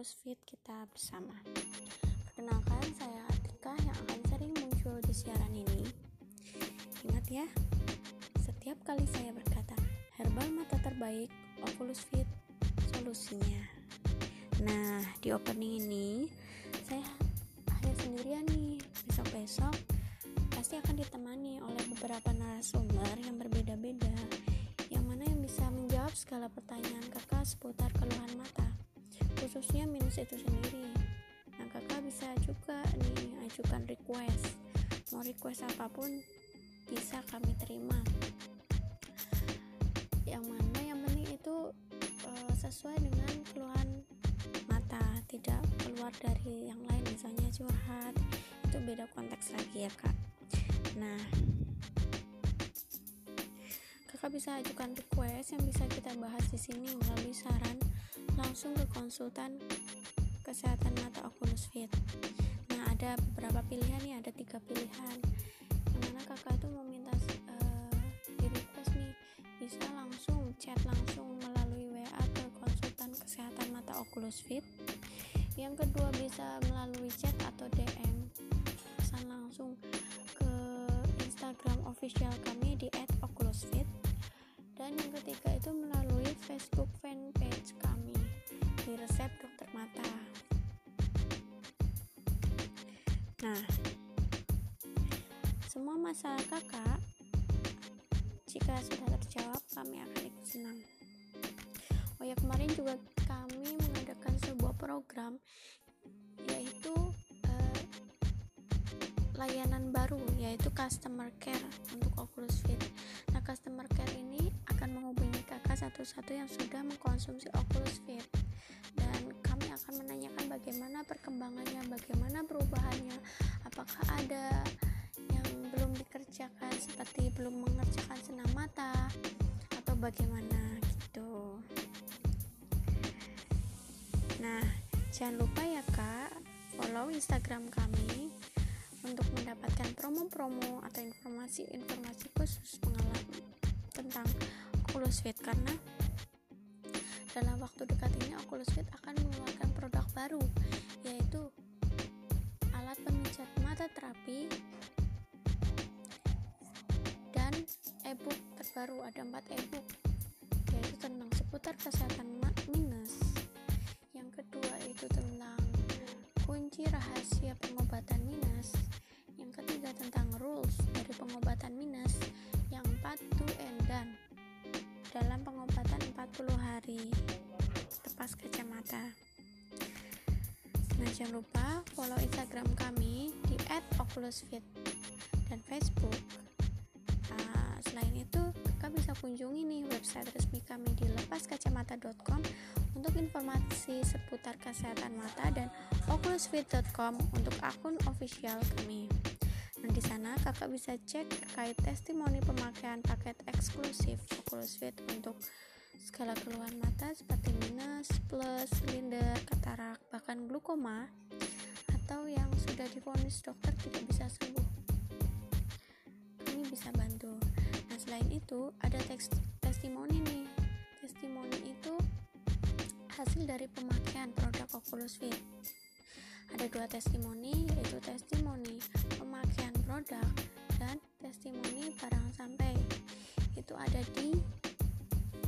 Oculus Fit kita bersama. Perkenalkan, saya Atika yang akan sering muncul di siaran ini. Ingat ya, setiap kali saya berkata, herbal mata terbaik, Oculus Fit, solusinya. Nah, di opening ini, saya hanya sendirian nih. Besok-besok, pasti akan ditemani oleh beberapa narasumber yang berbeda-beda khususnya minus itu sendiri. Nah kakak bisa juga nih ajukan request. Mau request apa pun bisa kami terima. Yang mana yang penting itu uh, sesuai dengan keluhan mata tidak keluar dari yang lain misalnya curhat itu beda konteks lagi ya kak. Nah kakak bisa ajukan request yang bisa kita bahas di sini melalui saran langsung ke konsultan kesehatan mata Oculus Fit. Nah, ada beberapa pilihan nih, ada tiga pilihan. Yang mana kakak tuh meminta uh, di request nih bisa langsung chat langsung melalui WA ke konsultan kesehatan mata Oculus Fit. Yang kedua bisa melalui chat atau DM pesan langsung ke Instagram official kami di @oculusfit dan yang ketiga itu masalah kakak jika sudah terjawab kami akan ikut senang. Oh ya kemarin juga kami mengadakan sebuah program yaitu uh, layanan baru yaitu customer care untuk Oculus Fit. Nah customer care ini akan menghubungi kakak satu-satu yang sudah mengkonsumsi Oculus Fit. Dan kami akan menanyakan bagaimana perkembangannya, bagaimana perubahannya, apakah ada belum dikerjakan seperti belum mengerjakan senam mata atau bagaimana gitu. Nah, jangan lupa ya Kak, follow Instagram kami untuk mendapatkan promo-promo atau informasi-informasi khusus pengalaman tentang Oculus Fit karena dalam waktu dekat ini Oculus Fit akan mengeluarkan produk baru yaitu alat pemijat mata terapi e-book terbaru ada 4 e-book yaitu tentang seputar kesehatan minus yang kedua itu tentang kunci rahasia pengobatan minus yang ketiga tentang rules dari pengobatan minus yang empat do and done dalam pengobatan 40 hari tepas kacamata. Nah, jangan lupa follow Instagram kami di @oculusfit dan Facebook. Selain itu, kakak bisa kunjungi nih website resmi kami di lepaskacamata.com untuk informasi seputar kesehatan mata dan oculusfit.com untuk akun official kami. Nah, di sana kakak bisa cek terkait testimoni pemakaian paket eksklusif Oculus Fit untuk segala keluhan mata seperti minus, plus, silinder, katarak, bahkan glukoma atau yang sudah difonis dokter tidak bisa sembuh. Kami bisa bantu. Selain itu ada teks testimoni nih. Testimoni itu hasil dari pemakaian produk Oculus Fit ada dua testimoni yaitu testimoni pemakaian produk dan testimoni barang sampai. Itu ada di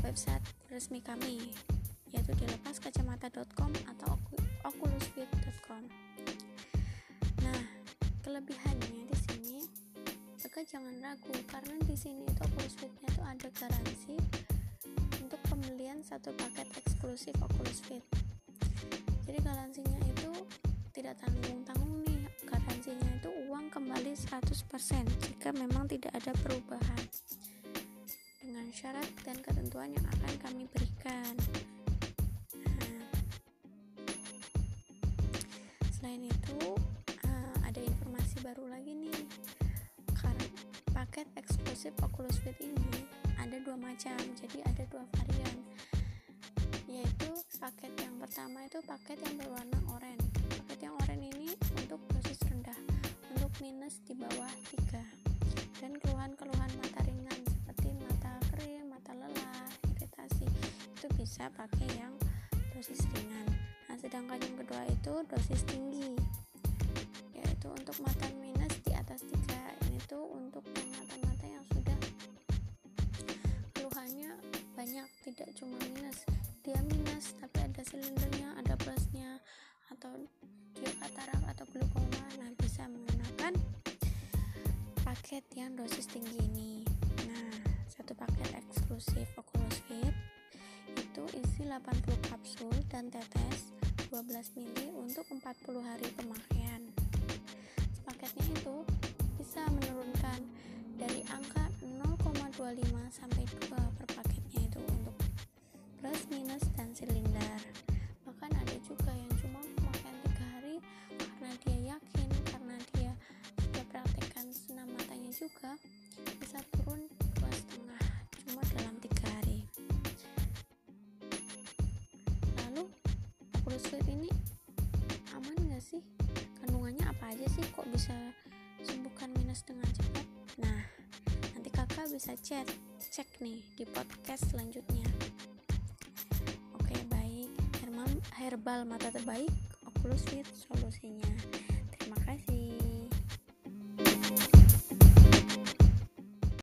website resmi kami yaitu di lepaskacamata.com atau oculusfit.com nah kelebihannya di sini maka jangan ragu karena di sini itu Oculus Fit-nya itu ada garansi untuk pembelian satu paket eksklusif Oculus Fit. Jadi garansinya itu tidak tanggung-tanggung nih. Garansinya itu uang kembali 100% jika memang tidak ada perubahan dengan syarat dan ketentuan yang akan kami berikan. Nah, selain itu uh, ada informasi baru lagi paket eksklusif Oculus Fit ini ada dua macam jadi ada dua varian yaitu paket yang pertama itu paket yang berwarna oranye. Paket yang oranye ini untuk dosis rendah untuk minus di bawah 3 dan keluhan-keluhan mata ringan seperti mata kering, mata lelah, iritasi itu bisa pakai yang dosis ringan. Nah sedangkan yang kedua itu dosis tinggi yaitu untuk mata minus di atas 3 ini tuh untuk mata-mata yang sudah keluhannya banyak tidak cuma minus. Dia minus tapi ada silindernya ada plusnya atau dia katarak atau glaukoma nah bisa menggunakan paket yang dosis tinggi ini. Nah satu paket eksklusif Oculus Fit itu isi 80 kapsul dan tetes 12 mili untuk 40 hari pemakaian. 0,25 sampai 2 per paketnya itu untuk plus minus dan silinder. Bahkan ada juga yang cuma pemakaian 3 hari karena dia yakin karena dia sudah praktekkan senam matanya juga bisa turun dua setengah cuma dalam tiga hari. Lalu Fit ini aman gak sih? Kandungannya apa aja sih kok bisa sembuhkan minus dengan cepat? Nah kakak bisa chat cek nih di podcast selanjutnya. Oke baik. Herbal mata terbaik Oculus Fit solusinya